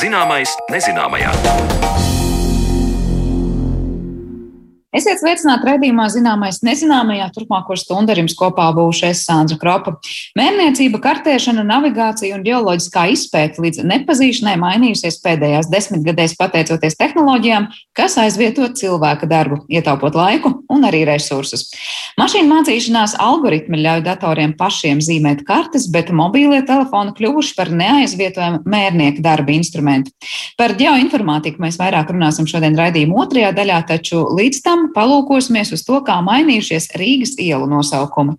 Zināmais nezināmajā. Esiet sveicināti redzējumā, zināmais nezināmajā. Turpmāko stundu ar jums kopā būšu es Sandra Kropa. Mērniecība, kartēšana, navigācija un geoloģiskā izpēta līdz nepazīšanai mainījusies pēdējās desmitgadēs pateicoties tehnoloģijām, kas aizvieto cilvēka darbu, ietaupot laiku un arī resursus. Mašīnu mācīšanās algoritmi ļauj datoriem pašiem zīmēt kartes, bet mobīlie telefoni kļuvuši par neaizvietojumu mērnieku darba instrumentu. Par geoinformātiku mēs vairāk runāsim šodien raidījuma otrajā daļā, taču līdz tam tam palūkosimies uz to, kā mainījušies Rīgas ielu nosaukumi.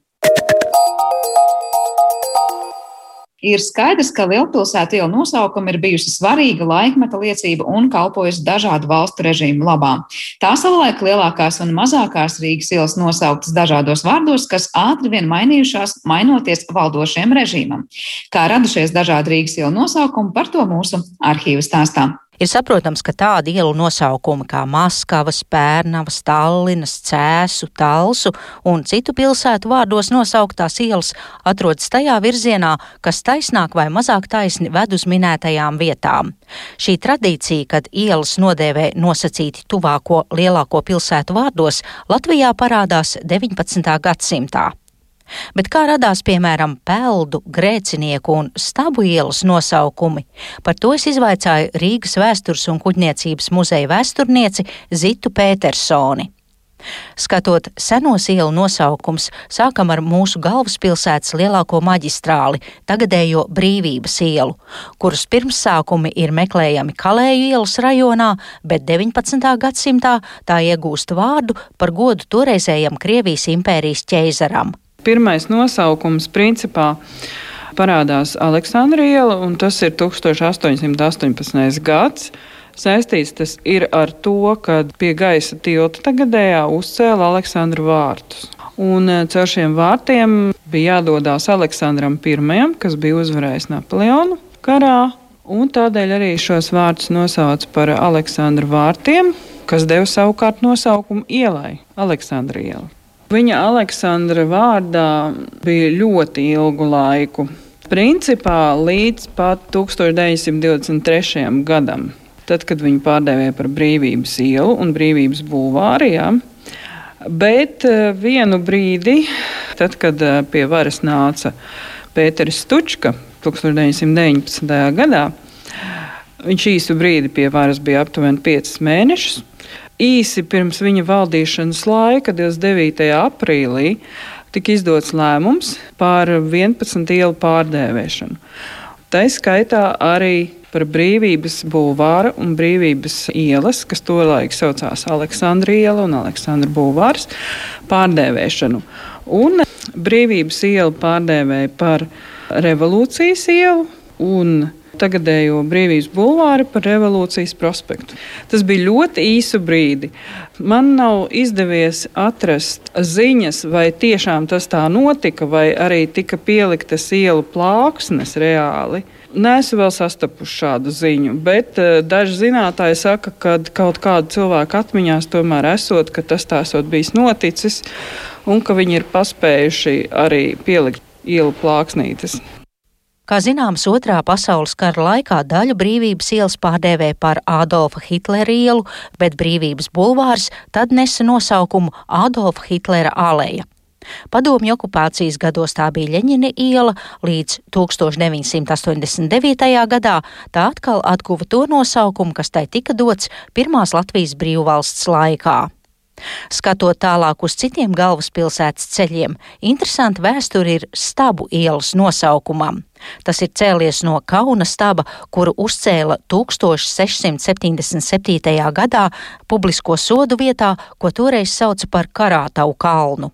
Ir skaidrs, ka lielpilsētu ielu nosaukumi ir bijusi svarīga laikmeta liecība un kalpojusi dažādu valstu režīmu labā. Tā savulaik lielākās un mazākās Rīgas ielas nosauktas dažādos vārdos, kas ātri vien mainījušās, mainoties valdošiem režīmam. Kā radušies dažādi Rīgas ielu nosaukumi, par to mūsu arhīva stāstā. Ir saprotams, ka tādi ielu nosaukumi kā Maskavas, Pērnavas, Tallinas, Cēsu, Talsu un citu pilsētu vārdos nosauktās ielas atrodas tajā virzienā, kas taisnāk vai mazāk taisni ved uz minētajām vietām. Šī tradīcija, kad ielas nodēvē nosacīti tuvāko lielāko pilsētu vārdos, Latvijā parādās 19. gadsimtā. Bet kā radās, piemēram, peldu, grēcinieku un stabu ielas nosaukumi? Par to es izvaicāju Rīgas vēstures un kuģniecības muzeja vēsturnieci Zitu Pētersoni. Skatot senos ielu nosaukums, sākam ar mūsu galvaspilsētas lielāko maģistrāli, tagadējo Brīvības ielu, kuras pirmsākumi ir meklējami Kalēju ielas rajonā, bet 19. gadsimtā tā iegūst vārdu par godu toreizējam Krievijas impērijas ķeizaram. Pirmais nosaukums principā parādās Aleksandra iela, un tas ir 1818. gads. Saistīts tas ir ar to, ka pie gaisa tilta tagadējā uzcēla Aleksandra vārtus. Un eh, caur šiem vārtiem bija jādodas Aleksandram I, kas bija uzvarējis Napoleonu karā, un tādēļ arī šos vārtus nosauca par Aleksandra vārtiem, kas deva savukārt nosaukumu ielai - Aleksandra iela. Viņa Aleksandra vārdā bija ļoti ilgu laiku. Principā līdz pat 1923. gadam, tad, kad viņu pārdēvēja par brīvības ielu un brīvības bulvārijā. Bet eh, vienu brīdi, tad, kad eh, pie varas nāca Pēteris Stučka 1919. gadā, viņš īsu brīdi pie varas bija aptuveni 5 mēnešus īsi pirms viņa valdīšanas laika, 29. aprīlī, tika izdots lēmums par 11 ielu pārdēvēšanu. Tā skaitā arī par brīvības bulvāru un brīvības ielas, kas tolaik saucās Aleksandra iela un Aleksandra bulvārs, pārdēvēšanu. Un brīvības ielu pārdēvēja par revolūcijas ielu un tagadējo brīvības bulvāri par revolūcijas prospektu. Tas bija ļoti īsu brīdi. Man nav izdevies atrast ziņas, vai tiešām tas tā notika, vai arī tika pieliktas ielu plāksnes reāli. Nesu vēl sastapuši šādu ziņu, bet uh, daži zinātāji saka, ka kaut kāda cilvēka atmiņās tomēr esot, ka tas tā esot bijis noticis un ka viņi ir paspējuši arī pielikt ielu plāksnītes. Kā zināms, otrā pasaules kara laikā daļu brīvības ielas pārdēvē par Adolfa Hitlera ielu, bet brīvības bulvārs tad nesa nosaukumu Adolfa Hitlera aleja. Padomju okupācijas gados tā bija Ļeņina iela, līdz 1989. gadā tā atkal atguva to nosaukumu, kas tai tika dots Pirmās Latvijas brīvvalsts laikā. Skatot tālāk uz citiem galvaspilsētas ceļiem, interesanti vēsture ir stabu ielas nosaukumam. Tas ir cēlies no Kauna staba, kuru uzcēla 1677. gadā publisko sodu vietā, ko toreiz sauca par Karātavu kalnu.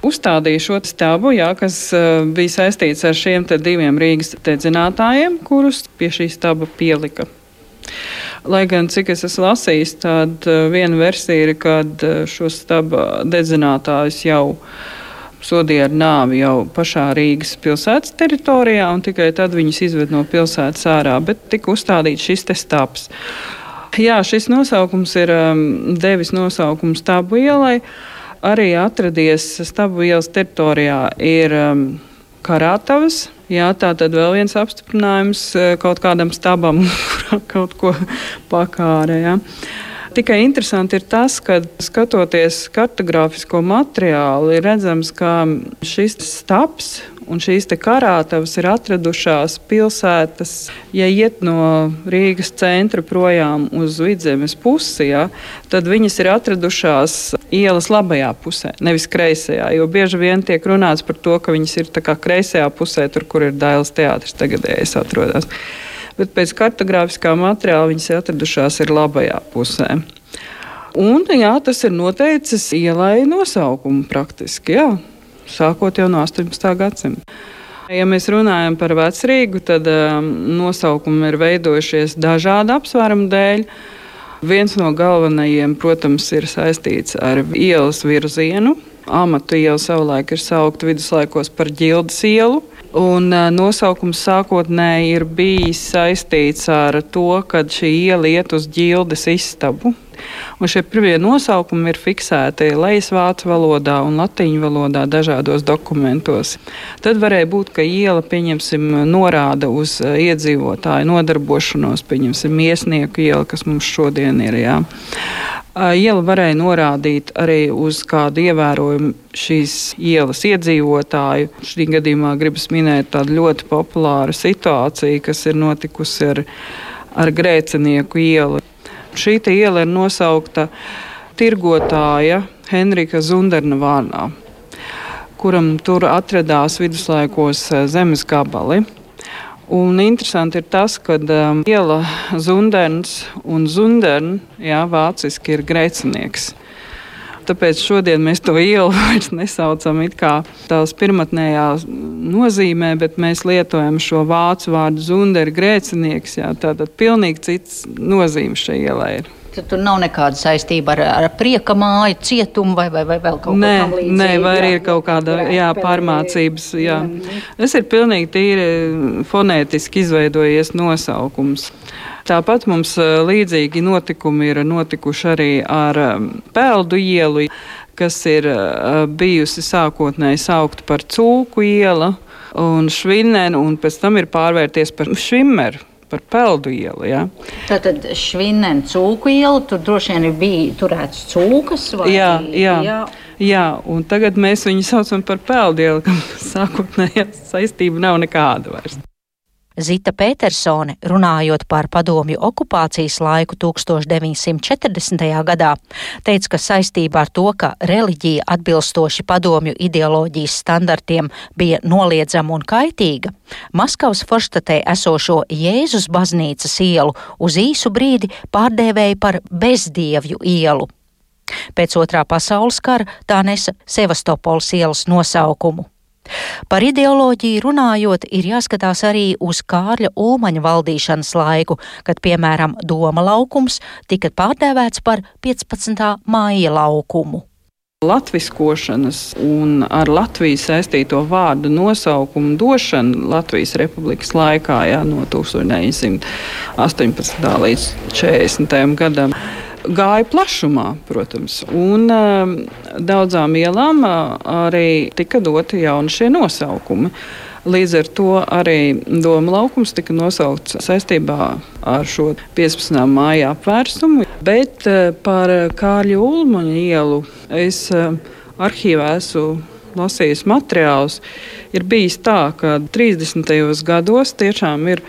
Uzstādīja šo stāvu, jā, kas uh, bija saistīts ar šiem diviem Rīgas dedzinātājiem, kurus pie šī staba pielika Lai gan, cik es esmu lasījis, tad eh, viena versija ir, kad eh, šos staba dedzinātājus jau sodīja ar nāvi jau pašā Rīgas pilsētas teritorijā, un tikai tad viņus izved no pilsētas ārā, bet tika uzstādīts šis te stāps. Jā, šis nosaukums ir um, devis nosaukumu Stabu ielai. Arī atradies Stabu ielas teritorijā ir um, Karātavas Jā, tā tad vēl viens apstiprinājums eh, kaut kādam stabam, kurā kaut ko pakārē. Jā. Tikai interesanti ir tas, ka skatoties kartogrāfisko materiālu, ir redzams, ka šis stabs un šīs karātavas ir atradušās pilsētas, ja iet no Rīgas centra projām uz vidzemes pusi, ja, tad viņas ir atradušās ielas labajā pusē, nevis kreisajā. Jo bieži vien tiek runāts par to, ka viņas ir kreisajā pusē, tur, kur ir Dailas teātris tagadējais atrodas bet pēc kartogrāfiskā materiāla viņas ir atradušās ir labajā pusē. Un, jā, tas ir noteicis ielai nosaukumu praktiski, jā, sākot jau no 18. gadsimta. Ja mēs runājam par vecrīgu, tad um, nosaukumi ir veidojušies dažādu apsvērumu dēļ. Viens no galvenajiem, protams, ir saistīts ar ielas virzienu. Amatu iela savulaik ir saukta viduslaikos par ģildes ielu. Un nosaukums sākotnēji ir bijis saistīts ar to, ka šī iela iet uz ģildes istabu. Un šie pirmie nosaukumi ir fiksēti lejas vācu valodā un latīņu valodā dažādos dokumentos. Tad varēja būt, ka iela, pieņemsim, norāda uz iedzīvotāju nodarbošanos, pieņemsim, iesnieku iela, kas mums šodien ir. Jā. Iela varēja norādīt arī uz kādu ievērojumu šīs ielas iedzīvotāju. Šī gadījumā gribas minēt tādu ļoti populāru situāciju, kas ir notikusi ar, ar grēcinieku ielu. Šī iela ir nosaukta tirgotāja Henrika Zunderna vārdā, kuram tur atradās viduslaikos zemes gabali. Un interesanti ir tas, ka um, iela Zunderns un Zundern, jā, vāciski ir grēcinieks. Tāpēc šodien mēs to ielu vairs nesaucam kā tās pirmotnējā nozīmē, bet mēs lietojam šo vācu vārdu zunderi grēcinieks. Jā, tātad pilnīgi cits nozīme šai ielai ir. Tad tur nav nekāda saistība ar, ar prieka māju, cietumu vai, vai, vai vēl kaut ko tādu. Nē, vai arī ir kaut kāda jā, pārmācības. Jā. Tas ir pilnīgi tīri fonētiski izveidojies nosaukums. Tāpat mums līdzīgi notikumi ir notikuši arī ar Peldu ielu, kas ir bijusi sākotnēji saukta par Cūku ielu un Švinenu, un pēc tam ir pārvērties par Švimeru par peldu ielu. Ja. Tātad švinēna cūku iela, tur droši vien bija turēts cūkas. Jā, jā. jā. Jā, un tagad mēs viņu saucam par peldu ielu, kam sākotnējā saistība nav nekāda vairs. Zita Petersone, runājot par padomju okupācijas laiku 1940. gadā, teica, ka saistībā ar to, ka reliģija atbilstoši padomju ideoloģijas standartiem bija noliedzama un kaitīga, Maskavas forštatē esošo Jēzus baznīcas ielu uz īsu brīdi pārdēvēja par bezdievju ielu. Pēc otrā pasaules kara tā nesa Sevastopols ielas nosaukumu. Par ideoloģiju runājot, ir jāskatās arī uz Kārļa Ulmaņa valdīšanas laiku, kad, piemēram, Doma laukums tika pārdēvēts par 15. māja laukumu. Latviskošanas un ar Latviju saistīto vārdu nosaukumu došana Latvijas republikas laikā jā, no 1918. līdz 40. gadam gāja plašumā, protams. Un um, daudzām ielām uh, arī tika doti jauni šie nosaukumi. Līdz ar to arī Doma laukums tika nosaukts saistībā ar šo 15. māja apvērsumu. Bet uh, par Kārļa Ulmaņa ielu es uh, arhīvā esmu lasījis materiālus. Ir bijis tā, ka 30. gados tiešām ir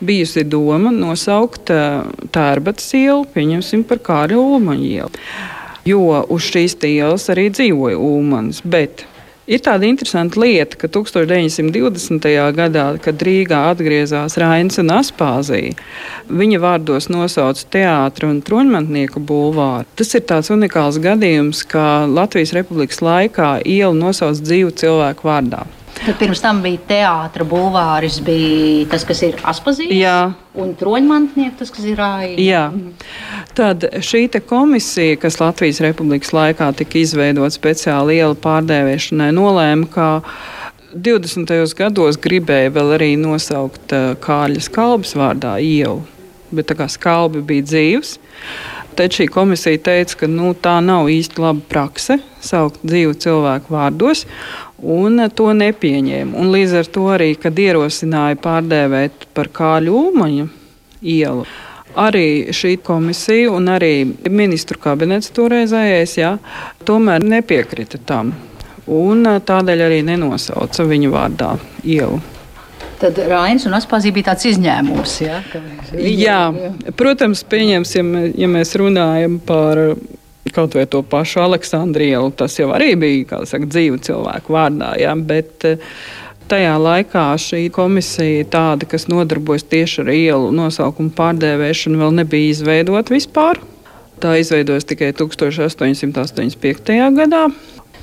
bijusi doma nosaukt Tērbatas ielu, pieņemsim par Kārļa Ulmaņa ielu. Jo uz šīs ielas arī dzīvoja Ulmans. Ir tāda interesanta lieta, ka 1920. gadā, kad Rīgā atgriezās Rains un Aspāzija, viņa vārdos nosauca teātru un troņmantnieku bulvāru. Tas ir tāds unikāls gadījums, ka Latvijas Republikas laikā ielu nosauc dzīvu cilvēku vārdā. Tad pirms tam bija teātris, bulvāris, bija tas, kas ir Aspazīts. Un troņmantnieks, tas, kas ir Rājas. Jā. Tad šī komisija, kas Latvijas Republikas laikā tika izveidota speciāli ielu pārdēvēšanai, nolēma, ka 20. gados gribēja vēl arī nosaukt uh, Kāļas kalbas vārdā ielu, bet tā kā skalbi bija dzīves. Tad šī komisija teica, ka nu, tā nav īsti laba prakse saukt dzīvu cilvēku vārdos. Un to nepieņēma. Un līdz ar to arī, kad ierosināja pārdēvēt par Kāļu Ulmaņa ielu, arī šī komisija un arī ministru kabinets toreizējais, jā, tomēr nepiekrita tam. Un tādēļ arī nenosauca viņu vārdā ielu. Tad Rainis un Aspazī bija tāds izņēmums. Ja, viņi, jā, protams, pieņemsim, ja mēs runājam par kaut vai to pašu Aleksandrielu, tas jau arī bija saka, dzīvu cilvēku vārdā. Ja, bet, Tajā laikā šī komisija, tāda, kas nodarbojas tieši ar ielu nosaukumu pārdēvēšanu, vēl nebija izveidota vispār. Tā izveidojas tikai 1885. gadā.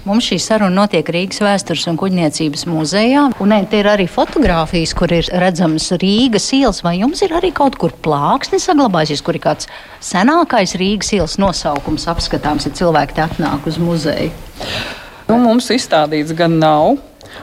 Mums šī saruna notiek Rīgas vēstures un kuģniecības muzejā. Un ne, te ir arī fotografijas, kur ir redzamas Rīgas ielas. Vai jums ir arī kaut kur plāksni saglabājusies, kur ir kāds senākais Rīgas ielas nosaukums apskatāms, ja cilvēki te atnāk uz muzeju? Nu, mums izstādīts gan nav.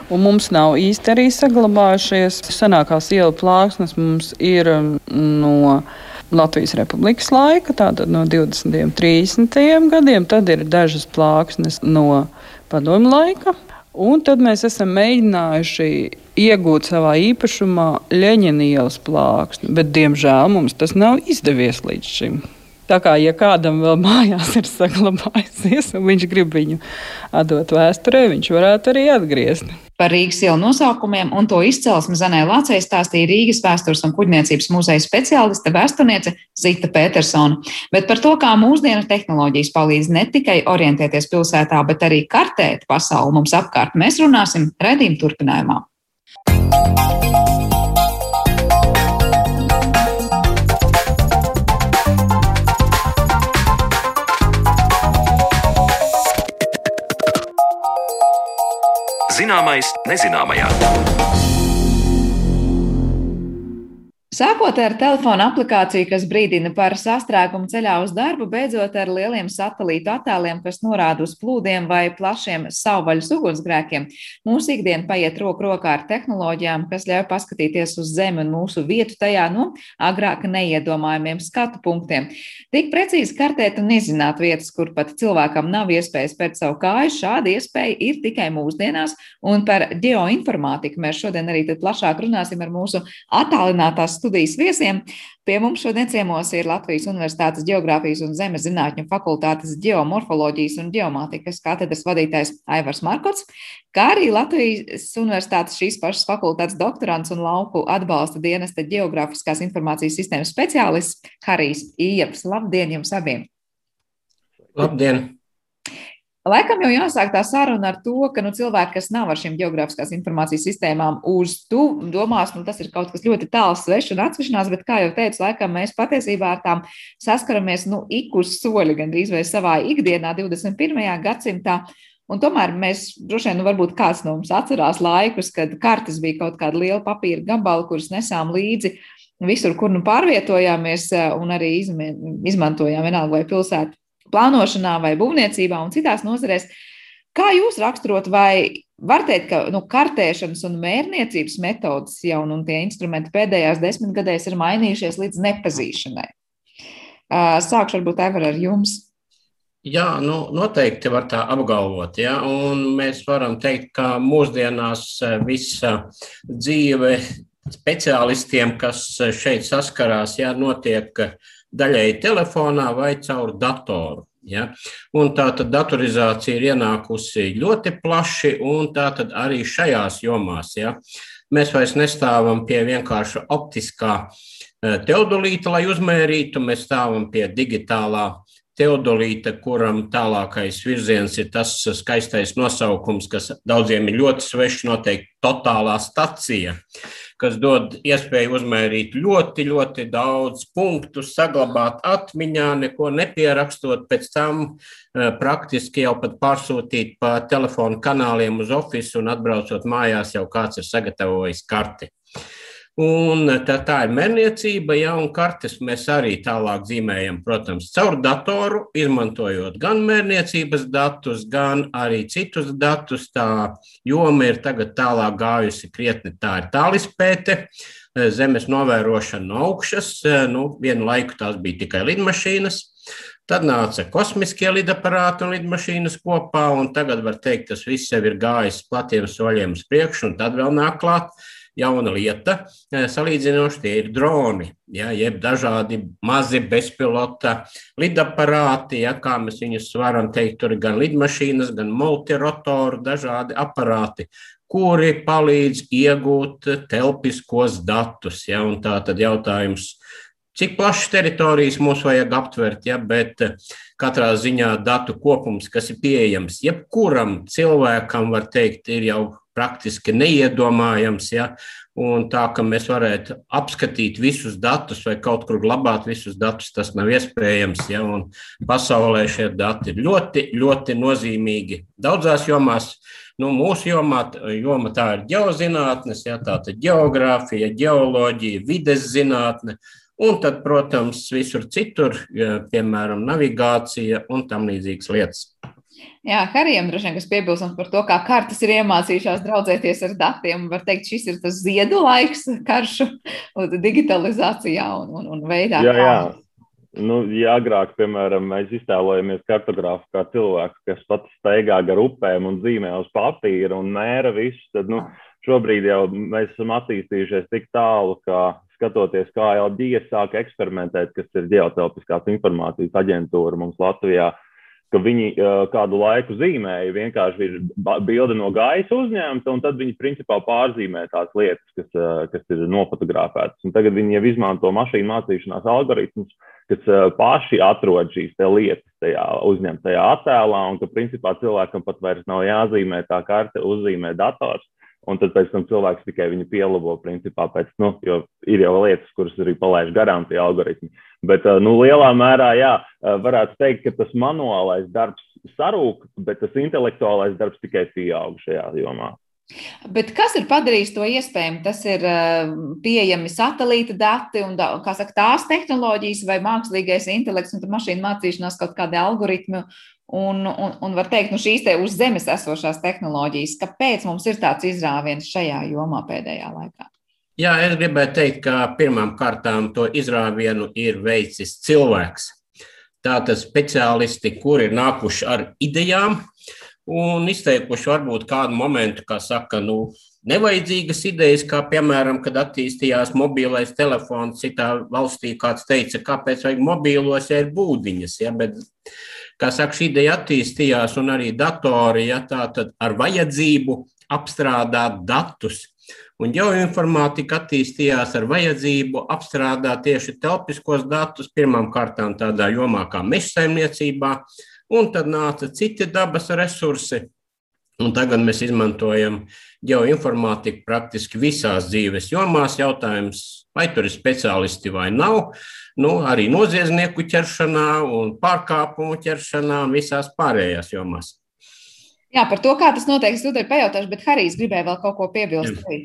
Un mums nav īsti arī saglabājušies senākās ielu plāksnes. Mums ir um, no Latvijas Republikas laika, tātad no 20. un 30. gadiem. Tad ir dažas plāksnes no padomu laika. Un tad mēs esam mēģinājuši iegūt savā īpašumā Leņķina ielas plāksni, bet diemžēl mums tas nav izdevies līdz šim. Tā kā ja kādam vēl mājās ir saglabājusies, un viņš grib viņu atdot vēsturē, viņš varētu arī atgriezt. Par Rīgas ielu nosaukumiem un to izcelsmi Zanē Lācei stāstīja Rīgas vēstures un kuģniecības muzeja speciāliste vēsturniece Zita Petersona. Bet par to, kā mūsdienu tehnoloģijas palīdz ne tikai orientēties pilsētā, bet arī kartēt pasauli mums apkārt, mēs runāsim redzījuma turpinājumā. Zināmais nezināmajā. Sākot ar telefona aplikāciju, kas brīdina par sastrēgumu ceļā uz darbu, beidzot ar lieliem satelītu attēliem, kas norāda uz plūdiem vai plašiem savvaļas ugunsgrēkiem, mūsu ikdiena paiet roku rokā ar tehnoloģijām, kas ļauj paskatīties uz Zemi un mūsu vietu tajā no agrāk neiedomājumiem skatu punktiem. Tik precīzi kartēt un izzināt vietas, kur pat cilvēkam nav iespējas pēc savu kāju, šāda iespēja ir tikai mūsdienās, un par geoinformātiku mēs šodien arī plašāk runāsim ar mūsu attālinātās studijas viesiem. Pie mums šodien ciemos ir Latvijas Universitātes Geogrāfijas un Zemes zinātņu fakultātes geomorfoloģijas un geomātikas katedras vadītājs Aivars Markots, kā arī Latvijas Universitātes šīs pašas fakultātes doktorants un lauku atbalsta dienesta geogrāfiskās informācijas sistēmas speciālists Harijs Ieps. Labdien jums abiem! Labdien! Laikam jau jāsāk tā saruna ar to, ka nu, cilvēki, kas nav ar šīm geogrāfiskās informācijas sistēmām uz tu, domās, nu, tas ir kaut kas ļoti tāls, svešs un atsevišķinās, bet, kā jau teicu, laikam mēs patiesībā ar tām saskaramies nu, ik uz soļa, gandrīz vai savā ikdienā 21. gadsimtā. Un tomēr mēs droši vien, nu, varbūt kāds no mums atcerās laikus, kad kartes bija kaut kāda liela papīra gabala, kuras nesām līdzi visur, kur nu pārvietojāmies un arī izmantojām vienalga vai pilsētu plānošanā vai būvniecībā un citās nozarēs. Kā jūs raksturot, vai var teikt, ka nu, kartēšanas un mērniecības metodas jau un tie instrumenti pēdējās desmitgadēs ir mainījušies līdz nepazīšanai? Sākšu varbūt Evar ar jums. Jā, nu, noteikti var tā apgalvot. Ja? Un mēs varam teikt, ka mūsdienās visa dzīve speciālistiem, kas šeit saskarās, jā, notiek daļēji telefonā vai caur datoru. Ja? Un tā tad datorizācija ir ienākusi ļoti plaši, un tā tad arī šajās jomās. Ja? Mēs vairs nestāvam pie vienkārša optiskā e, teodolīta, lai uzmērītu, mēs stāvam pie digitālā teodolīta, kuram tālākais virziens ir tas skaistais nosaukums, kas daudziem ir ļoti svešs, noteikti totālā stacija kas dod iespēju uzmērīt ļoti, ļoti daudz punktu, saglabāt atmiņā, neko nepierakstot, pēc tam eh, praktiski jau pat pārsūtīt pa telefonu kanāliem uz oficiālu un atbraucot mājās, jau kāds ir sagatavojis karti. Un tā, tā ir mērniecība, ja un kartes mēs arī tālāk zīmējam, protams, caur datoru, izmantojot gan mērniecības datus, gan arī citus datus. Tā joma ir tagad tālāk gājusi krietni. Tā ir tālispēte, zemes novērošana no augšas. Nu, vienu laiku tās bija tikai lidmašīnas. Tad nāca kosmiskie lidaparāti un lidmašīnas kopā, un tagad var teikt, tas viss jau ir gājis platiem soļiem uz priekšu, un tad vēl nāk klāt jauna lieta. Salīdzinoši tie ir droni, ja, jeb dažādi mazi bezpilota lidaparāti, ja, kā mēs viņus varam teikt, tur ir gan lidmašīnas, gan multirotoru, dažādi aparāti, kuri palīdz iegūt telpiskos datus. Ja, tā tad jautājums, cik plašas teritorijas mums vajag aptvert, ja, bet katrā ziņā datu kopums, kas ir pieejams jebkuram cilvēkam, var teikt, ir jau praktiski neiedomājams. Ja? Un tā, ka mēs varētu apskatīt visus datus vai kaut kur glabāt visus datus, tas nav iespējams. Ja? Un pasaulē šie dati ir ļoti, ļoti nozīmīgi daudzās jomās. Nu, mūsu jomā joma tā ir geozinātnes, ja, tā ir geogrāfija, geoloģija, vides zinātne. Un tad, protams, visur citur, piemēram, navigācija un tam līdzīgas lietas. Jā, Harijam droši vien kas piebilstams par to, kā kartes ir iemācījušās draudzēties ar datiem. Var teikt, šis ir tas ziedu laiks karšu digitalizācijā un, un, un veidā. Jā, jā. Nu, ja agrāk, piemēram, mēs iztēlojamies kartogrāfu kā cilvēku, kas pats steigā gar upēm un zīmē uz papīra un mēra visu, tad nu, šobrīd jau mēs esam attīstījušies tik tālu, ka skatoties, kā LG sāk eksperimentēt, kas ir ģeotelpiskās informācijas aģentūra mums Latvijā, uh, ka viņi uh, kādu laiku zīmēja, vienkārši ir bilde no gaisa uzņemta, un tad viņi principā pārzīmē tās lietas, kas, uh, kas ir nofotografētas. Un tagad viņi jau izmanto mašīnu mācīšanās algoritmus, kas uh, paši atrod šīs lietas tajā uzņemtajā attēlā, un ka principā cilvēkam pat vairs nav jāzīmē tā karte, uzzīmē dators. Un tad pēc tam cilvēks tikai viņu pielabo, principā, pēc, nu, jo ir jau lietas, kuras arī palaiž garām tie algoritmi. Bet, nu, lielā mērā, jā, varētu teikt, ka tas manuālais darbs sarūk, bet tas intelektuālais darbs tikai pieaug šajā jomā. Bet kas ir padarījis to iespējamu? Tas ir uh, pieejami satelīta dati un saka, tās tehnoloģijas vai mākslīgais intelekts un mašīnu mācīšanās kaut kādi algoritmi Un, un, un var teikt, nu šīs te uz zemes esošās tehnoloģijas, kāpēc mums ir tāds izrāviens šajā jomā pēdējā laikā? Jā, es gribēju teikt, ka pirmām kārtām to izrāvienu ir veicis cilvēks. Tātad speciālisti, kuri ir nākuši ar idejām un izteikuši varbūt kādu momentu, kā saka, nu, nevajadzīgas idejas, kā piemēram, kad attīstījās mobilais telefons citā valstī, kāds teica, kāpēc vajag mobīlos, ja ir būdiņas. Ja, bet kā saka, šī ideja attīstījās, un arī datori, ja tā tad ar vajadzību apstrādāt datus. Un geoinformātika attīstījās ar vajadzību apstrādāt tieši telpiskos datus, pirmām kārtām tādā jomā kā meža saimniecībā, un tad nāca citi dabas resursi. Un tagad mēs izmantojam geoinformātiku praktiski visās dzīves jomās. Jautājums, vai tur ir speciālisti vai nav nu, arī noziedznieku ķeršanā, un pārkāpumu ķeršanā un visās pārējās jomās. Jā, par to, kā tas notiek, es tūdaļ pajautāšu, bet Harijs gribēja vēl kaut ko piebilst. Jā.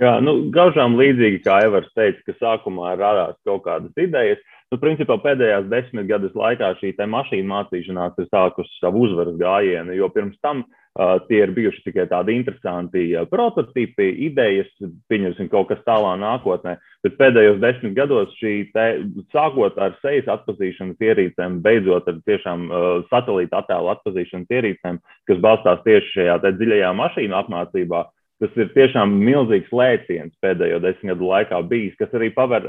Jā, nu, gaužām līdzīgi kā Evers teica, ka sākumā radās kaut kādas idejas. Nu, principā pēdējās desmit gadus laikā šī mašīna mācīšanās ir sākusi savu uzvaras gājienu, jo pirms tam uh, Uh, tie ir bijuši tikai tādi interesanti uh, prototipi, idejas, pieņemsim, kaut kas tālā nākotnē. Bet pēdējos desmit gados šī te, sākot ar sejas atpazīšanas ierīcēm, beidzot ar tiešām uh, satelīta attēlu atpazīšanas ierīcēm, kas balstās tieši šajā dziļajā mašīnu apmācībā, tas ir tiešām milzīgs lēciens pēdējo desmit gadu laikā bijis, kas arī paver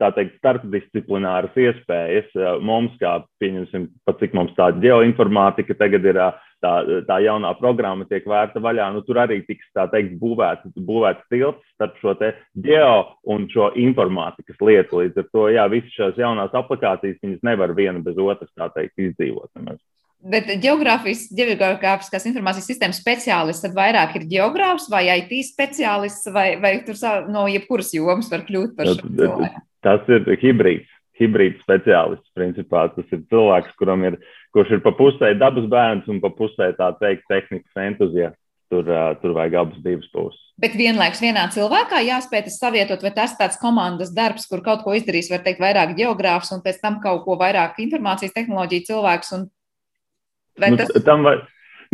tā teikt, starpdisciplināras iespējas mums, kā pieņemsim, pat cik mums tāda geoinformātika tagad ir tā, tā jaunā programma tiek vērta vaļā, nu, tur arī tiks teikt, būvēts, būvēts tilts starp šo geo un šo informātikas lietu. Līdz ar to, jā, visas šīs jaunās aplikācijas, viņas nevar viena bez otras teikt, izdzīvot. Nemaz. Bet geogrāfijas, geogrāfiskās informācijas sistēmas speciālists tad vairāk ir geogrāfs vai IT speciālists, vai, vai tur no jebkuras jomas var kļūt par šo? Tas ir hibrīds hibrīds speciālists. Principā tas ir cilvēks, kuram ir, kurš ir pa pusē dabas bērns un pa pusē tā teikt tehnikas entuziasts. Tur, tur vajag abas divas puses. Bet vienlaikus vienā cilvēkā jāspēj tas savietot, vai tas tāds komandas darbs, kur kaut ko izdarīs, var teikt, vairāk geogrāfs un pēc tam kaut ko vairāk informācijas tehnoloģiju cilvēks. Un... Vai nu, tas... Vai,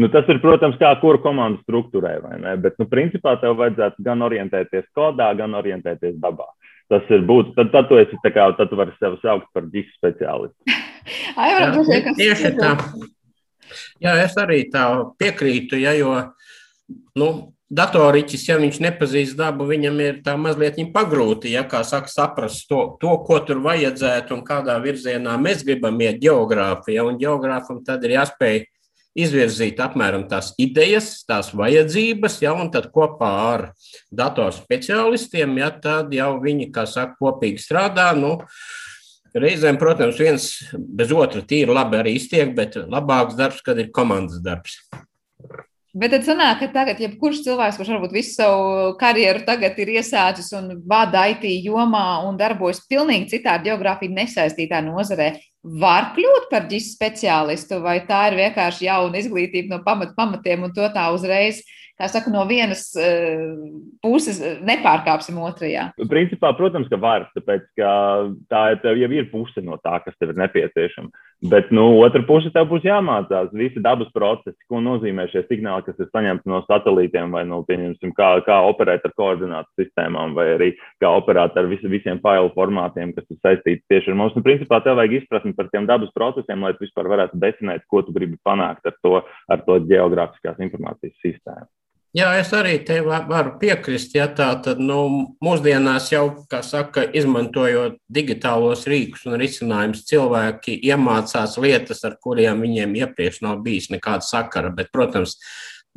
nu, tas ir, protams, kā kura komanda struktūrē, vai ne? Bet, nu, principā tev vajadzētu gan orientēties kodā, gan orientēties dabā. Tas ir būt, tad, tad tu esi tā kā, tad tu vari sevi saukt par ģis speciālistu. Ai, droši vien, kas tieši tā. Jā, es arī tā piekrītu, ja, jo nu, datoriķis, ja viņš nepazīst dabu, viņam ir tā mazliet pagrūti, ja kā saka, saprast to, to, ko tur vajadzētu un kādā virzienā mēs gribam iet geogrāfijā. Un geogrāfam tad ir jāspēj izvirzīt apmēram tās idejas, tās vajadzības, ja, un tad kopā ar datorspeciālistiem, ja tad jau viņi, kā saka, kopīgi strādā. Nu, Reizēm, protams, viens bez otra tīri labi arī iztiek, bet labāks darbs, kad ir komandas darbs. Bet tad sanāk, ka tagad, jebkurš cilvēks, kurš varbūt visu savu karjeru tagad ir iesācis un vada IT jomā un darbojas pilnīgi citā geogrāfija nesaistītā nozarē, var kļūt par ģis speciālistu, vai tā ir vienkārši jauna izglītība no pamat, pamatiem un to tā uzreiz kā saka, no vienas uh, puses nepārkāpsim otrajā? Principā, protams, ka var, tāpēc ka tā jau ir puse no tā, kas tev ir nepieciešama. Bet nu, otra puse tev būs jāmācās. Visi dabas procesi, ko nozīmē šie signāli, kas ir saņemti no satelītiem, vai no, pieņemsim, kā, kā operēt ar koordinātu sistēmām, vai arī kā operēt ar vis, visiem failu formātiem, kas ir saistīti tieši ar mums. Nu, principā, tev vajag izpratni par tiem dabas procesiem, lai tu vispār varētu definēt, ko tu gribi panākt ar to, ar to geogrāfiskās informācijas sistēmu. Jā, es arī te varu piekrist. Ja tā tad nu, mūsdienās jau, kā saka, izmantojot digitālos rīkus un risinājumus, cilvēki iemācās lietas, ar kuriem viņiem iepriekš nav bijis nekāda sakara. Bet, protams,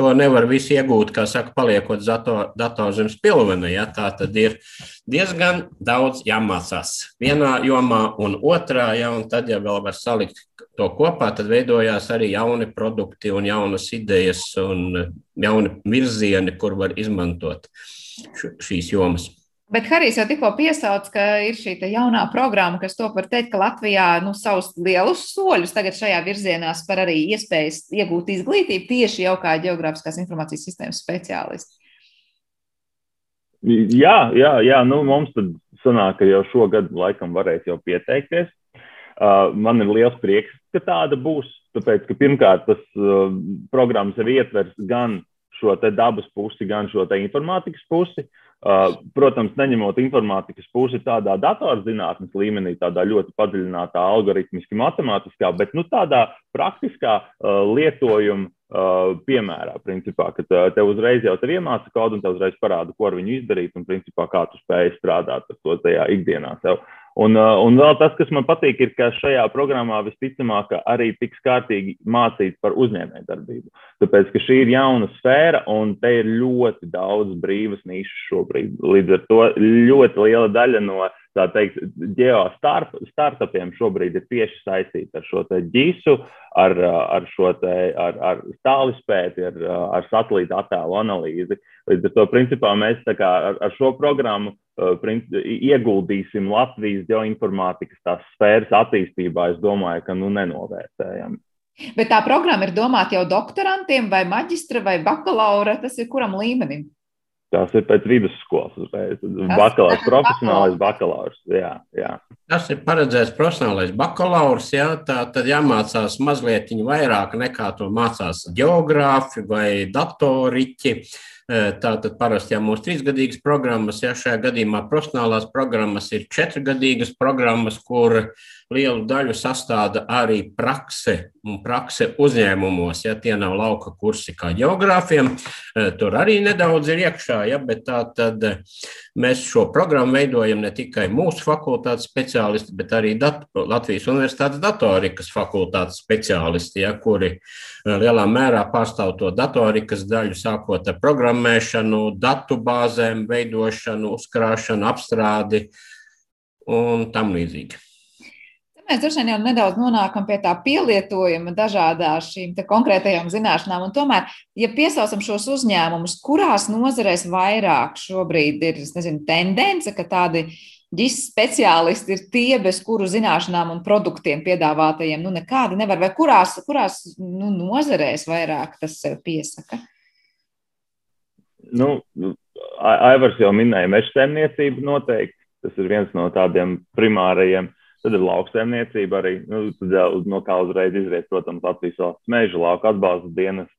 To nevar visu iegūt, kā saka, paliekot datoru zem spilvena. Ja? Tā tad ir diezgan daudz jāmācās vienā jomā un otrā, ja? un tad, ja vēl var salikt to kopā, tad veidojās arī jauni produkti un jaunas idejas un jauni virzieni, kur var izmantot šīs jomas. Bet Harijs jau tikko piesauca, ka ir šī jaunā programma, kas to var teikt, ka Latvijā nu, savus lielus soļus tagad šajā virzienā spēr arī iespējas iegūt izglītību tieši jau kā geogrāfiskās informācijas sistēmas speciālisti. Jā, jā, jā nu, mums tad sanāk, ka jau šogad laikam varēs jau pieteikties. Uh, man ir liels prieks, ka tāda būs. Tāpēc, ka pirmkārt, tas uh, programmas jau ietvers gan šo dabas pusi, gan šo informātikas pusi. Uh, protams, neņemot informātikas pusi tādā datorzinātnes līmenī, tādā ļoti padziļinātā, algoritmiski matemātiskā, bet nu, tādā praktiskā uh, lietojuma uh, piemērā, principā, kad uh, tev uzreiz jau ir iemāca kodu un tev uzreiz parāda, ko ar viņu izdarīt un principā kā tu spēj strādāt ar to tajā ikdienā. Sev. Un, uh, un vēl tas, kas man patīk, ir, ka šajā programmā visticamāk arī tiks kārtīgi mācīts par uzņēmējdarbību. Tāpēc, ka šī ir jauna sfēra un te ir ļoti daudz brīvas nišas šobrīd. Līdz ar to ļoti liela daļa no tā teikt, geostartupiem šobrīd ir tieši saistīta ar šo ģisu, ar, ar šo te, ar, ar stālispēti, ar, ar satelīta attēlu analīzi. Līdz ar to, principā, mēs kā, ar, ar šo programmu ieguldīsim Latvijas geoinformātikas tās sfēras attīstībā, es domāju, ka nu nenovērtējam. Bet tā programma ir domāta jau doktorantiem, vai maģistra, vai bakalaura. Tas ir kuram līmenim? Tas ir pēc vidusskolas uzreiz. Bakalaurs, profesionālais bakalaurs. Jā, jā. Tas ir paredzēts profesionālais bakalaurs. Jā, tā tad jāmācās mazliet vairāk nekā to mācās geogrāfi vai datoriķi. Tātad parasti jau mūsu trīsgadīgas programmas, ja šajā gadījumā profesionālās programmas ir četrgadīgas programmas, kur lielu daļu sastāda arī prakse un prakse uzņēmumos. Ja tie nav lauka kursi kā geogrāfiem, tur arī nedaudz ir iekšā, ja, bet tā tad mēs šo programmu veidojam ne tikai mūsu fakultātes speciālisti, bet arī dat Latvijas Universitātes datorikas fakultātes speciālisti, ja, kuri lielā mērā pārstāv to datorikas daļu, sākot ar programmēšanu, datu bāzēm, veidošanu, uzkrāšanu, apstrādi un tam līdzīgi. Mēs droši vien jau nedaudz nonākam pie tā pielietojuma dažādām šīm konkrētajām zināšanām. Tomēr, ja piesaucam šos uzņēmumus, kurās nozarēs vairāk šobrīd ir nezinu, tendence, ka tādi ģis speciālisti ir tie, bez kuru zināšanām un produktiem piedāvātajiem nu, nekādi nevar, vai kurās, kurās nu, nozarēs vairāk tas piesaka? Nu, Aivars jau minēja meža saimniecību noteikti. Tas ir viens no tādiem primārajiem. Tad ir lauksaimniecība arī, nu, tad, no kā uzreiz izriet, protams, Latvijas valsts meža lauka atbalsta dienas,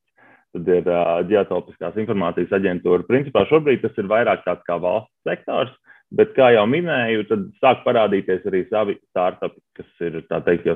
tad ir uh, ģeotelpiskās informācijas aģentūra. Principā šobrīd tas ir vairāk tāds kā valsts sektors, Bet, kā jau minēju, tad sāk parādīties arī savi startupi, kas ir teikt, jau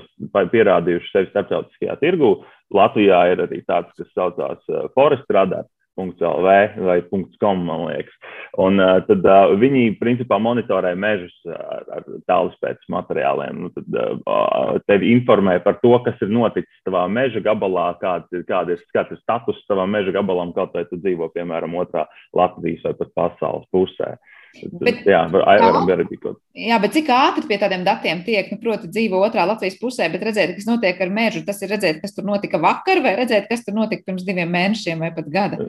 pierādījuši sevi starptautiskajā tirgū. Latvijā ir arī tāds, kas saucās Forest Radar. .lv vai .com, man liekas. Un uh, tad uh, viņi principā monitorē mežus ar, ar tālruņa materiāliem. Nu, tad uh, tevi informē par to, kas ir noticis tavā meža gabalā, kāds ir, kāda ir, kāds ir status tavam meža gabalam, kaut vai tu dzīvo, piemēram, otrā Latvijas vai pat pasaules pusē. Uh, Bet, jā, varam verifizēt. Jā, bet cik ātri pie tādiem datiem tiek, nu, proti, dzīvo otrā Latvijas pusē, bet redzēt, kas notiek ar mēžu, tas ir redzēt, kas tur notika vakar, vai redzēt, kas tur notika pirms diviem mēnešiem vai pat gada.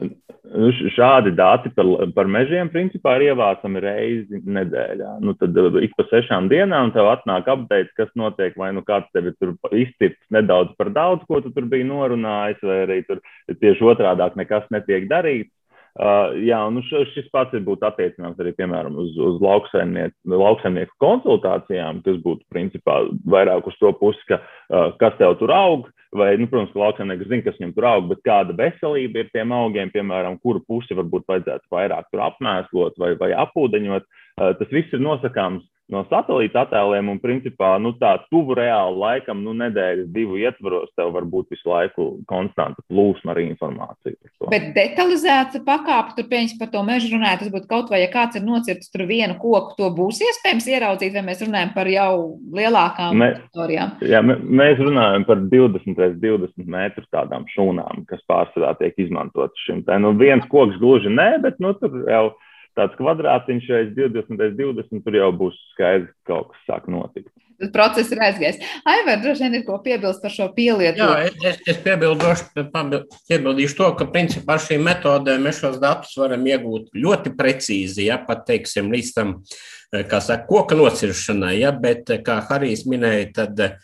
Nu, šādi dati par, par mežiem principā ir ievācami reizi nedēļā. Nu, tad uh, ik pa sešām dienām tev atnāk update, kas notiek, vai nu kāds tev ir tur izcirts nedaudz par daudz, ko tu tur biji norunājis, vai arī tur tieši otrādāk nekas netiek darīts. Uh, jā, un nu šis pats ir būtu attiecināms arī, piemēram, uz, uz lauksaimnieku konsultācijām, kas būtu principā vairāk uz to pusi, ka uh, kas tev tur aug, vai, nu, protams, ka lauksaimnieks zina, kas viņam tur aug, bet kāda veselība ir tiem augiem, piemēram, kuru pusi varbūt vajadzētu vairāk tur apmēslot vai, vai apūdeņot. Uh, tas viss ir nosakāms no satelīta attēliem, un principā nu, tā tuvu reāli laikam, nu, nedēļas, divu ietvaros, tev var būt visu laiku konstanta plūsma ar informāciju. Bet detalizēta pakāpe, tur pieņems par to mežu runājot, tas būtu kaut vai, ja kāds ir nocirtis tur vienu koku, to būs iespējams ieraudzīt, vai mēs runājam par jau lielākām Mē, teritorijām? Jā, mēs runājam par 20 līdz 20 metru tādām šūnām, kas pārsvarā tiek izmantotas šim. Tā, nu, viens koks gluži nē, bet nu, tur jau ir tāds kvadrātiņš aiz 20, aiz 20, tur jau būs skaidrs, ka kaut kas sāk notikt. Tas process ir aizgājis. Aivar, droši vien ir ko piebilst par šo pielietojumu. Jā, es, es piebildīšu to, ka principā ar šīm metodēm mēs šos datus varam iegūt ļoti precīzi, ja pat teiksim līdz tam, kā saka, koka nociršanai, ja, bet, kā Harijs minēja, tad uh,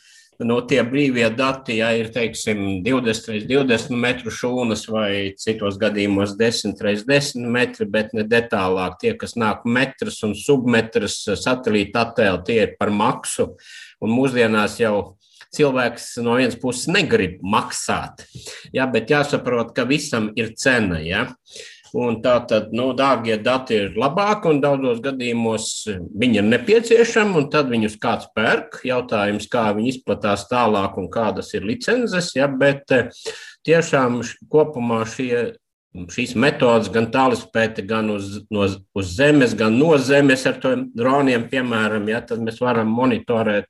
no tie brīvie dati, ja ir teiksim, 20 līdz 20 metru šūnas vai citos gadījumos 10 līdz 10 metri, bet ne detālāk. Tie, kas nāk metrs un submetrs satelīta attēli, tie ir par maksu. Un mūsdienās jau cilvēks no vienas puses negrib maksāt, ja, bet jāsaprot, ka visam ir cena. Ja. Un tā tad, nu, dārgie dati ir labāki, un daudzos gadījumos viņi ir nepieciešami, un tad viņus kāds pērk. Jautājums, kā viņi izplatās tālāk un kādas ir licences, ja, bet eh, tiešām kopumā šie šīs metodas, gan tālruņa, gan uz, no, uz zemes, gan no zemes ar droniem, piemēram, ja, tad mēs varam monitorēt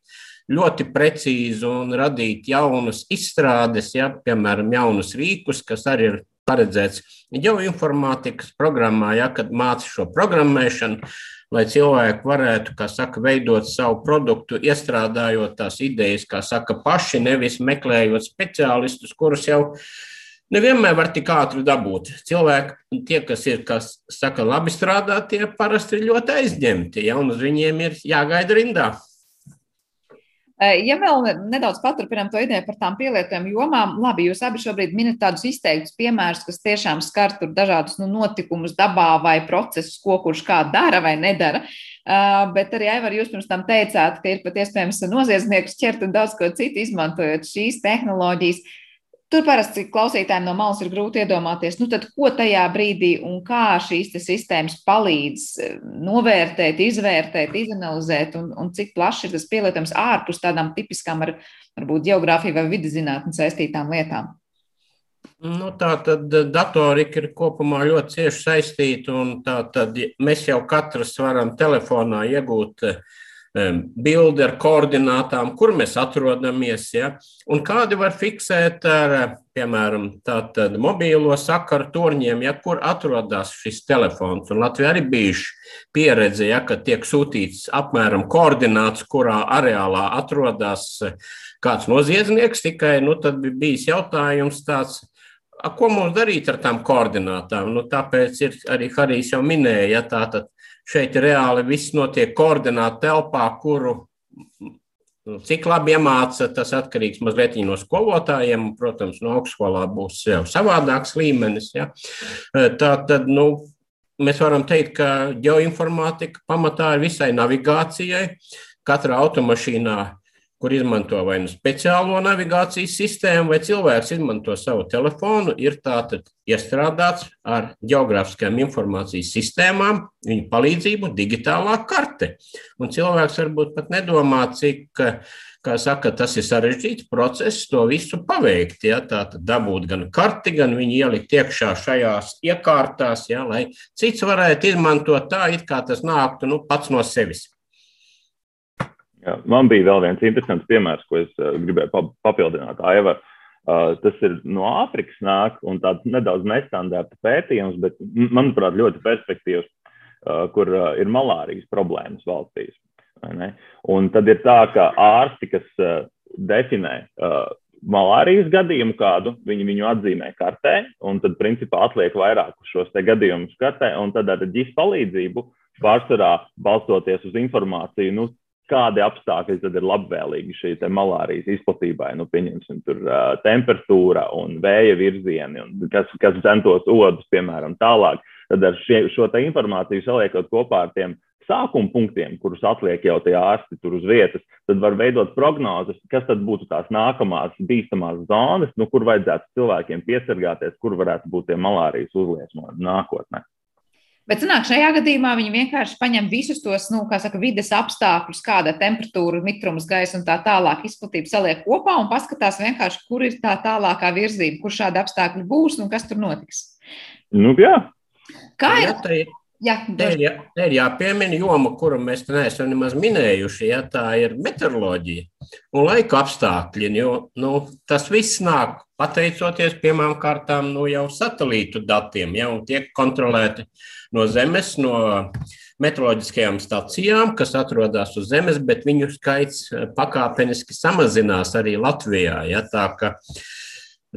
ļoti precīzi un radīt jaunas izstrādes, ja, piemēram, jaunus rīkus, kas arī ir paredzēts geoinformātikas programmā, ja, kad māca šo programmēšanu, lai cilvēki varētu, kā saka, veidot savu produktu, iestrādājot tās idejas, kā saka, paši, nevis meklējot speciālistus, kurus jau nevienmēr var tik ātri dabūt. Cilvēki, tie, kas ir, kas saka, labi strādā, tie parasti ir ļoti aizņemti, ja, un uz viņiem ir jāgaida rindā. Eh, ja vēl nedaudz paturpinām to ideju par tām pielietojumu jomām, labi, jūs abi šobrīd minat tādus izteiktus piemērus, kas tiešām skar tur dažādus nu, notikumus dabā vai procesus, ko kurš kā dara vai nedara. Uh, bet arī, Aivar, jūs pirms tam teicāt, ka ir pat iespējams noziedzniekus ķert un daudz ko citu izmantojot šīs tehnoloģijas. Tur parasti klausītājiem no malas ir grūti iedomāties, nu tad, ko tajā brīdī un kā šīs sistēmas palīdz eh, novērtēt, izvērtēt, izanalizēt, un, un cik plaši ir tas pielietojams ārpus tādām tipiskām ar varbūt geogrāfiju vai vidzinātni saistītām lietām. Nu, tā tad eh, datorika ir kopumā ļoti cieši saistīta, un tā tad mēs jau katrs varam telefonā iegūt uh, bildi ar koordinātām, kur mēs atrodamies, ja, un kādi var fiksēt ar, piemēram, tātad mobīlo sakaru torņiem, ja, kur atrodas šis telefons. Un Latvijā arī bijuši pieredze, ja, ka tiek sūtīts apmēram koordināts, kurā areālā atrodas kāds noziedznieks, tikai, nu, tad bija bijis jautājums tāds, A, ko mums darīt ar tām koordinātām? Nu, tāpēc ir arī Harijs jau minēja, ja tātad Šeit reāli viss notiek koordināti telpā, kuru nu, cik labi iemāca, tas atkarīgs mazliet no skolotājiem. Protams, no augstskolā būs jau savādāks līmenis. Ja. Tā tad, nu, mēs varam teikt, ka geoinformātika pamatā ir visai navigācijai. Katrā automašīnā kur izmanto vai nu speciālo navigācijas sistēmu, vai cilvēks izmanto savu telefonu, ir tātad iestrādāts ar geogrāfiskajām informācijas sistēmām, viņu palīdzību digitālā karte. Un cilvēks varbūt pat nedomā, cik, kā saka, tas ir sarežģīts process to visu paveikt. Ja? Tātad dabūt gan karti, gan viņu ielikt iekšā šajās iekārtās, ja? lai cits varētu izmantot tā, it kā tas nāktu nu, pats no sevis. Jā, man bija vēl viens interesants piemērs, ko es uh, gribēju papildināt. Aivar. Uh, tas ir no Āfrikas nāk un tāds nedaudz nestandarta pētījums, bet, manuprāt, ļoti perspektīvs, uh, kur uh, ir malārijas problēmas valstīs. Un tad ir tā, ka ārsti, kas uh, definē uh, malārijas gadījumu kādu, viņi viņu atzīmē kartē, un tad, principā, atliek vairākus šos gadījumus kartē, un tad ar ģis palīdzību pārsvarā balstoties uz informāciju, nu, kādi apstākļi tad ir labvēlīgi šī malārijas izplatībai. Nu, pieņemsim, tur uh, temperatūra un vēja virzieni, un kas, kas centos odus, piemēram, tālāk. Tad ar šie, šo informāciju saliekot kopā ar tiem sākuma punktiem, kurus atliek jau tie ārsti tur uz vietas, tad var veidot prognozes, kas tad būtu tās nākamās bīstamās zonas, nu, kur vajadzētu cilvēkiem piesargāties, kur varētu būt tie malārijas uzliesmojumi nākotnē. Bet sanāk, šajā gadījumā viņi vienkārši paņem visus tos, nu, kā saka, vides apstākļus, kāda temperatūra, mitrums, gaisa un tā tālāk izplatība saliek kopā un paskatās vienkārši, kur ir tā tālākā virzība, kur šādi apstākļi būs un kas tur notiks. Nu, jā. Kā ir? Jā, tā ir. Jā, te ir, jā, te ir jāpiemina joma, kuru mēs neesam nemaz minējuši. Ja, tā ir meteoroloģija un laika apstākļi. Jo, nu, tas viss nāk pateicoties pirmām kārtām nu, jau satelītu datiem, ja, un tiek kontrolēti no Zemes, no meteoroloģiskajām stacijām, kas atrodas uz Zemes, bet viņu skaits pakāpeniski samazinās arī Latvijā. Ja, tā, ka,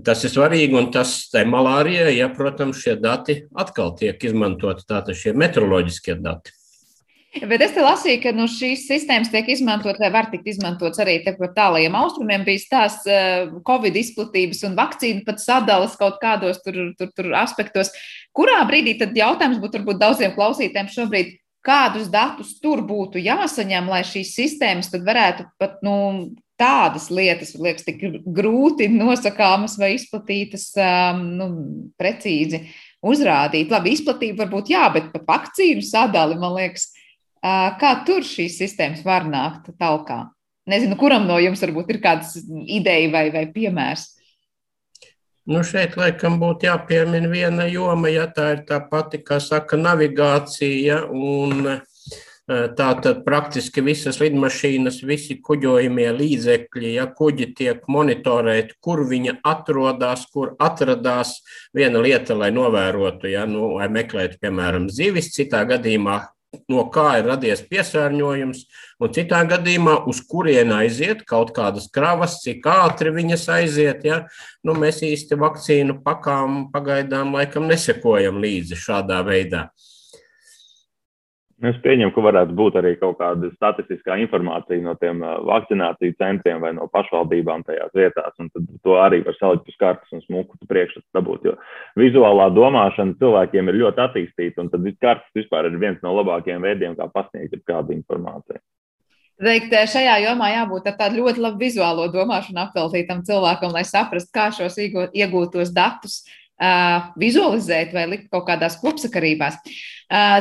Tas ir svarīgi, un tas tai malārijai, ja, protams, šie dati atkal tiek izmantoti, tātad šie meteoroloģiskie dati. Bet es te lasīju, ka nu, šīs sistēmas tiek izmantotas, vai var tikt izmantotas arī par tālajiem austrumiem. Bija tās uh, Covid izplatības un vakcīnu pat sadalas kaut kādos tur, tur, tur aspektos. Kurā brīdī tad jautājums būtu varbūt daudziem klausītājiem šobrīd, kādus datus tur būtu jāsaņem, lai šīs sistēmas varētu pat nu, tādas lietas, liekas, tik grūti nosakāmas vai izplatītas um, nu, precīzi uzrādīt. Labi, izplatība varbūt jā, bet pa vakcīnu sadali, man liekas, kā tur šīs sistēmas var nākt talkā. Nezinu, kuram no jums varbūt ir kāds ideja vai, vai piemērs. Nu šeit laikam būtu jāpiemina viena joma, ja tā ir tā pati, kā saka, navigācija un Tā tad praktiski visas lidmašīnas, visi kuģojumie līdzekļi, ja kuģi tiek monitorēti, kur viņi atrodas, kur atradās. Viena lieta, lai novērotu, ja, nu, meklētu, piemēram, zivis, citā gadījumā, no kā ir radies piesārņojums, un citā gadījumā, uz kurien aiziet kaut kādas kravas, cik ātri viņas aiziet. Ja? Nu, mēs īsti vakcīnu pakām pagaidām laikam nesekojam līdzi šādā veidā. Es pieņemu, ka varētu būt arī kaut kāda statistiskā informācija no tiem vakcināciju centriem vai no pašvaldībām tajās vietās. Tad to arī var salikt uz kartes un smuku priekšstatu dabūt. Jo vizuālā domāšana cilvēkiem ir ļoti attīstīta, un tad kartes vispār ir viens no labākajiem veidiem, kā pasniegt kādu informāciju. Teikt, šajā jomā jābūt tādam ļoti labi vizuālo domāšanu apveltītam cilvēkam, lai saprastu, kā šos iegūtos datus vizualizēt vai likt kaut kādās kopsakarībās.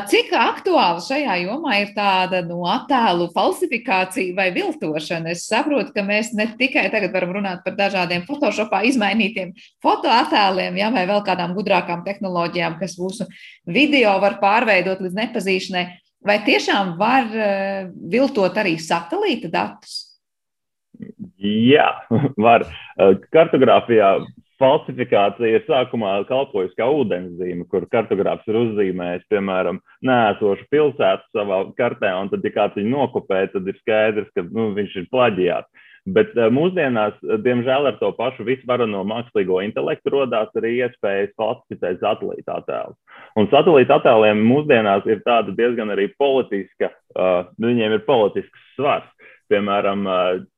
Cik aktuāli šajā jomā ir tāda no attēlu falsifikācija vai viltošana? Es saprotu, ka mēs ne tikai tagad varam runāt par dažādiem Photoshopā izmainītiem fotoattēliem, ja, vai vēl kādām gudrākām tehnoloģijām, kas mūsu video var pārveidot līdz nepazīšanai, vai tiešām var viltot arī satelīta datus? Jā, var. Kartogrāfijā falsifikācija sākumā kalpojas kā ūdenszīme, kur kartogrāfs ir uzzīmējis, piemēram, nēsošu pilsētu savā kartē, un tad, ja kāds viņu nokopē, tad ir skaidrs, ka nu, viņš ir plaģiāts. Bet uh, mūsdienās, diemžēl, ar to pašu visvarano mākslīgo intelektu rodās arī iespējas falsificēt satelīta attēlus. Un satelīta attēliem mūsdienās ir tāda diezgan arī politiska, uh, viņiem ir politisks svars. Piemēram,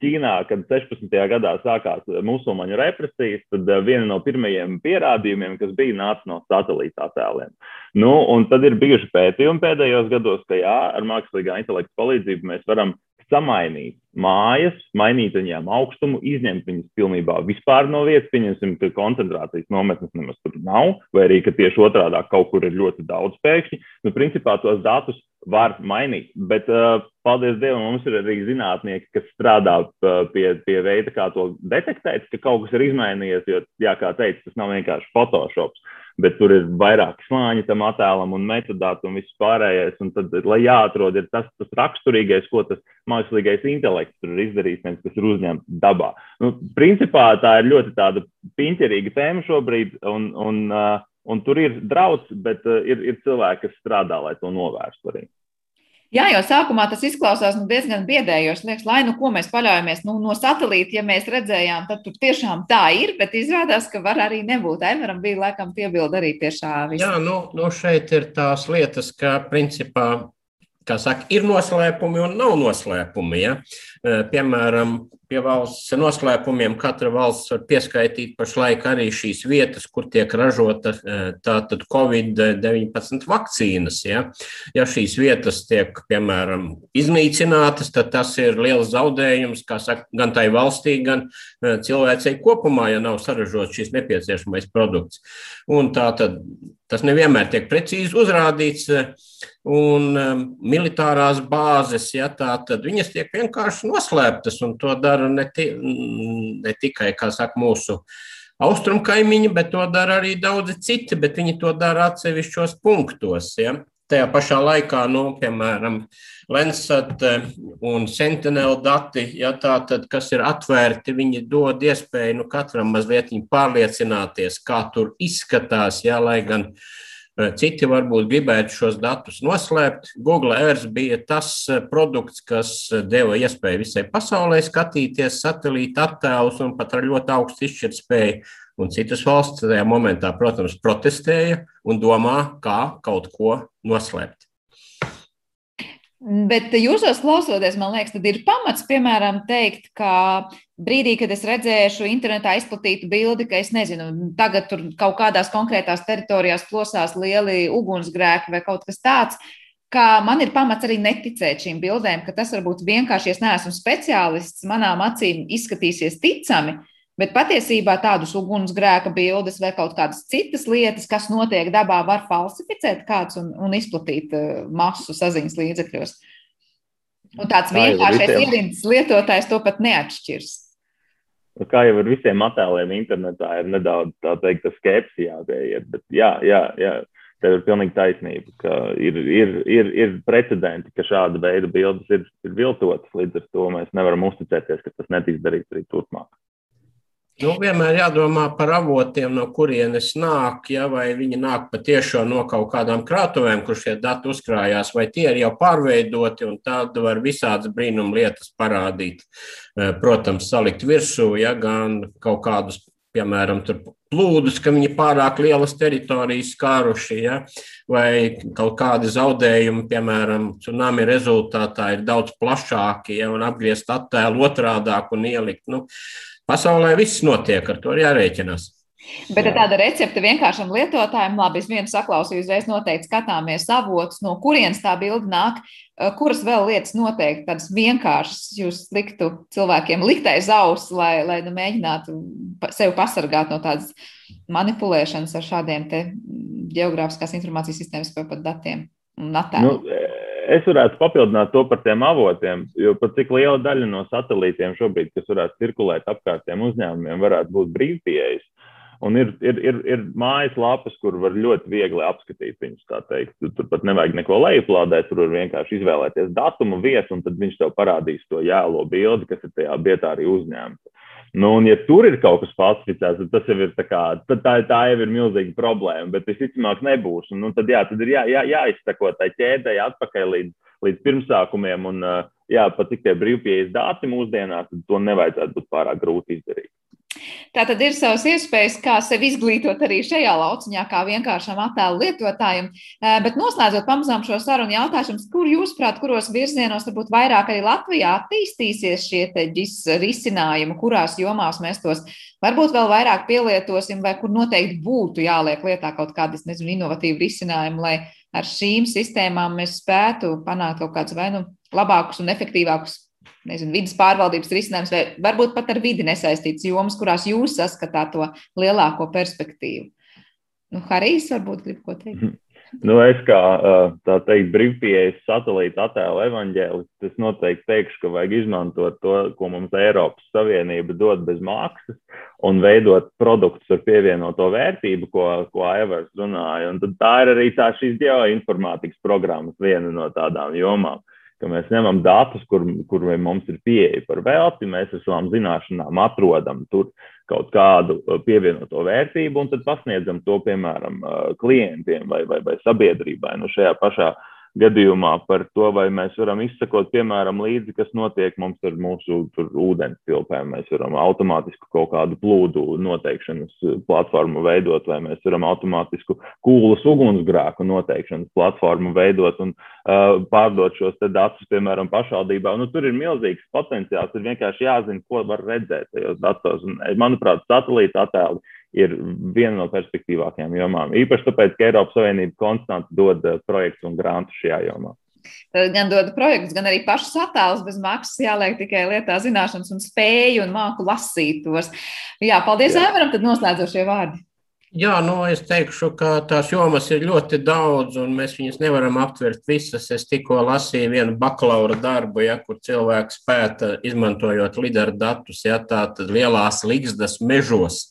Ķīnā, kad 16. gadā sākās musulmaņu represijas, tad viena no pirmajiem pierādījumiem, kas bija, nāca no satelīta attēliem. Nu, tad ir bijuši pētījumi pēdējos gados, ka jā, ar mākslīgā intelekta palīdzību mēs varam samainīt mājas, mainīt viņām augstumu, izņemt viņas pilnībā vispār no vietas. Pieņemsim, ka koncentrācijas nometnes nemaz tur nav, vai arī ka tieši otrādi kaut kur ir ļoti daudz pēkšņi. Nu, principā tos datus var mainīt. Bet, uh, paldies Dievam, mums ir arī zinātnieki, kas strādā uh, pie, pie veida, kā to detektēt, ka kaut kas ir izmainījies. Jo, jā, kā teicu, tas nav vienkārši Photoshops bet tur ir vairāki slāņi tam attēlam un metodāti un viss pārējais. Un tad, lai jāatrod, ir tas, tas raksturīgais, ko tas mākslīgais intelekts tur ir izdarījis, nevis kas ir uzņemts dabā. Nu, principā tā ir ļoti tāda piņķerīga tēma šobrīd, un, un, uh, un tur ir draudz, bet uh, ir, ir cilvēki, kas strādā, lai to novērstu arī. Jā, jau sākumā tas izklausās nu, diezgan biedējoši. Liekas, lai nu ko mēs paļaujamies nu, no satelīta, ja mēs redzējām, tad tur tiešām tā ir, bet izrādās, ka var arī nebūt. Aivaram bija laikam piebildi arī pie šā visa. Jā, nu, nu šeit ir tās lietas, ka principā kā saka, ir noslēpumi un nav noslēpumi. Ja? Piemēram, pie valsts noslēpumiem katra valsts var pieskaitīt pašlaik arī šīs vietas, kur tiek ražota tātad Covid-19 vakcīnas. Ja? ja šīs vietas tiek, piemēram, iznīcinātas, tad tas ir liels zaudējums, kā saka, gan tai valstī, gan cilvēcei kopumā, ja nav saražots šis nepieciešamais produkts. Un tā tad tas nevienmēr tiek precīzi uzrādīts un militārās bāzes, ja tā, tad viņas tiek vienkārši noslēptas, un to dara ne, ti, ne tikai, saka, mūsu austrumu kaimiņi, bet to dara arī daudzi citi, bet viņi to dara atsevišķos punktos. Ja. Tajā pašā laikā, nu, piemēram, Lensat eh, un Sentinel dati, ja tā tad, kas ir atvērti, viņi dod iespēju nu, katram mazliet pārliecināties, kā tur izskatās, ja, lai gan uh, citi varbūt gribētu šos datus noslēpt. Google Earth bija tas eh, produkts, kas eh, deva iespēju visai pasaulē skatīties satelīta attēlus un pat ar ļoti augstu izšķirtspēju. Un citas valsts tajā momentā, protams, protestēja un domā, kā kaut ko noslēpt. Bet jūsos klausoties, man liekas, tad ir pamats, piemēram, teikt, ka brīdī, kad es redzēšu internetā izplatītu bildi, ka es nezinu, tagad tur kaut kādās konkrētās teritorijās plosās lieli ugunsgrēki vai kaut kas tāds, ka man ir pamats arī neticēt šīm bildēm, ka tas varbūt vienkārši, ja es neesmu speciālists, manām acīm izskatīsies ticami, Bet patiesībā tādus ugunsgrēka bildes vai kaut kādas citas lietas, kas notiek dabā, var falsificēt kāds un, un izplatīt uh, masu saziņas līdzekļos. Un tāds vienkāršais ierīces lietotājs to pat neatšķirs. Nu, kā jau ar visiem attēliem internetā, ir nedaudz tā teikt, skepsi jāpieiet. Bet jā, jā, jā, tev ir pilnīgi taisnība, ka ir, ir, ir, ir precedenti, ka šāda veida bildes ir, ir viltotas. Līdz ar to mēs nevaram uzticēties, ka tas netiks darīts arī turpmāk. Nu, vienmēr jādomā par avotiem, no kurienes nāk, ja, vai viņi nāk patiešām no kaut kādām krātuvēm, kur šie dati uzkrājās, vai tie ir jau pārveidoti, un tad var visādas brīnum lietas parādīt. Eh, protams, salikt virsū, ja gan kaut kādus, piemēram, plūdus, ka viņi pārāk lielas teritorijas skāruši, ja, vai kaut kādi zaudējumi, piemēram, tsunami rezultātā ir daudz plašāki, ja, un apgriezt attēlu otrādāk un ielikt. Nu, Pasaulē viss notiek, ar to ir jārēķinās. Bet Jā. tāda recepte vienkāršam lietotājam, labi, es vienu saklausīju, uzreiz noteikti skatāmies avotus, no kurienes tā bilde nāk, eh, kuras vēl lietas noteikti tādas vienkāršas jūs liktu cilvēkiem likt aiz auss, lai, lai nu, mēģinātu sevi pasargāt no tādas manipulēšanas ar šādiem te geogrāfiskās informācijas sistēmas vai pat datiem. Nu, es varētu papildināt to par tiem avotiem, jo pat cik liela daļa no satelītiem šobrīd, kas varētu cirkulēt apkārt tiem uzņēmumiem, varētu būt brīvpieejas. Un ir, ir, ir, ir mājaslapas, kur var ļoti viegli apskatīt viņus. Tur pat nevajag neko lejuplādēt, tur var vienkārši izvēlēties datumu, vietu, un tad viņš tev parādīs to jēlo bildi, kas ir tajā vietā arī uzņemta. Nu, un, ja tur ir kaut kas falsificēts, tad tas jau ir tā, kā, tā, tā jau ir milzīga problēma. Bet visticamāk, nebūs. Un, nu, tad, jā, tad ir jā, jā, jāizsako tai ķēdei atpakaļ līdz, līdz pirmsākumiem. Un, jā, pat cik tie brīvpieejas dati mūsdienās, tad to nevajadzētu būt pārāk grūti izdarīt. Tā tad ir savas iespējas, kā sevi izglītot arī šajā lauciņā, kā vienkāršam attēlu lietotājam. Eh, bet noslēdzot pamazām šo sarunu jautājumu, kur jūs prāt, kuros virzienos varbūt vairāk arī Latvijā attīstīsies šie risinājumi, kurās jomās mēs tos varbūt vēl vairāk pielietosim, vai kur noteikti būtu jāliek lietā kaut kādi, nezinu, inovatīvi risinājumi, lai ar šīm sistēmām mēs spētu panākt kaut kādus vai nu labākus un efektīvākus nezinu, vidas pārvaldības risinājums, vai varbūt pat ar vidi nesaistīts jomas, kurās jūs saskatāt to lielāko perspektīvu. Nu, Harijs varbūt grib ko teikt. Mhm. Nu, es kā tā teikt, brīvpieejas satelīta attēlu evaņģēlists, es noteikti teikšu, ka vajag izmantot to, ko mums Eiropas Savienība dod bez maksas, un veidot produktus ar pievienoto vērtību, ko, ko Aivars runāja. Un tā ir arī tā šīs geoinformātikas programmas viena no tādām jomām ka mēs ņemam datus, kur, kur mums ir pieeja par velti, mēs ar savām zināšanām atrodam tur kaut kādu uh, pievienoto vērtību un tad pasniedzam to, piemēram, uh, klientiem vai, vai, vai sabiedrībai. Nu, šajā pašā uh, gadījumā par to, vai mēs varam izsekot, piemēram, līdzi, kas notiek mums ar mūsu ūdens tilpēm. Mēs varam automātisku kaut kādu plūdu noteikšanas platformu veidot, vai mēs varam automātisku kūlas ugunsgrēku noteikšanas platformu veidot un uh, pārdot šos datus, piemēram, pašvaldībā. Nu, tur ir milzīgs potenciāls, ir vienkārši jāzina, ko var redzēt tajos datos. Un, manuprāt, satelīta attēli ir viena no perspektīvākajām jomām. Īpaši tāpēc, ka Eiropas Savienība konstanti dod eh, projektus un grantus šajā jomā. Tad gan dod projektus, gan arī pašus attēlus bez maksas, jāliek tikai lietā zināšanas un spēju un māku lasīt tos. Jā, paldies, Aivaram, tad noslēdzošie vārdi. Jā, nu, es teikšu, ka tās jomas ir ļoti daudz, un mēs viņas nevaram aptvert visas. Es tikko lasīju vienu bakalaura darbu, ja, kur cilvēks pēta, izmantojot lidera datus, ja tādas lielās ligzdas mežos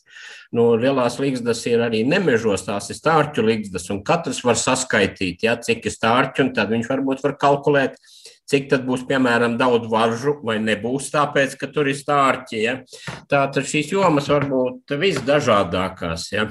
Nu, lielās līgzdas ir arī nemežos, tās ir stārķu līgzdas, un katrs var saskaitīt, ja, cik ir stārķi, un tad viņš varbūt var kalkulēt, cik tad būs, piemēram, daudz varžu, vai nebūs tāpēc, ka tur ir stārķi. Ja. Tātad šīs jomas var būt visdažādākās. Ja.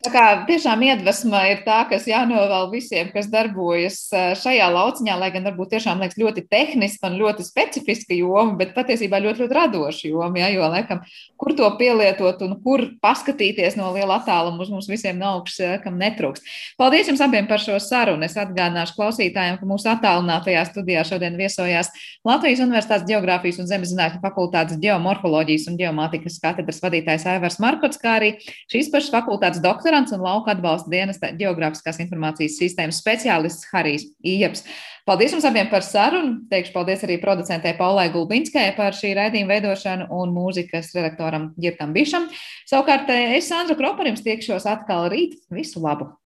Tā kā tiešām iedvesma ir tā, kas jānovēl visiem, kas darbojas šajā lauciņā, lai gan varbūt tiešām liekas ļoti tehniska un ļoti specifiska joma, bet patiesībā ļoti, ļoti radoša joma, ja, jo, laikam, kur to pielietot un kur paskatīties no liela attāluma uz mums visiem no augšas, kam netrūks. Paldies jums abiem par šo sarunu. Es atgādināšu klausītājiem, ka mūsu attālinātajā studijā šodien viesojās Latvijas Universitātes Geogrāfijas un Zemezinātņu fakultātes geomorfoloģijas un geomātikas katedras vadītājs Aivars Markots, kā arī šīs pašas fakultātes universitātes doktorants un lauka atbalsta dienesta geogrāfiskās informācijas sistēmas speciālists Harijs Ieps. Paldies jums abiem par sarunu. Teikšu paldies arī producentē Paulai Gulbinskai par šī raidījuma veidošanu un mūzikas redaktoram Girtam Bišam. Savukārt es Sandra Kroparim tiekšos atkal rīt. Visu labu!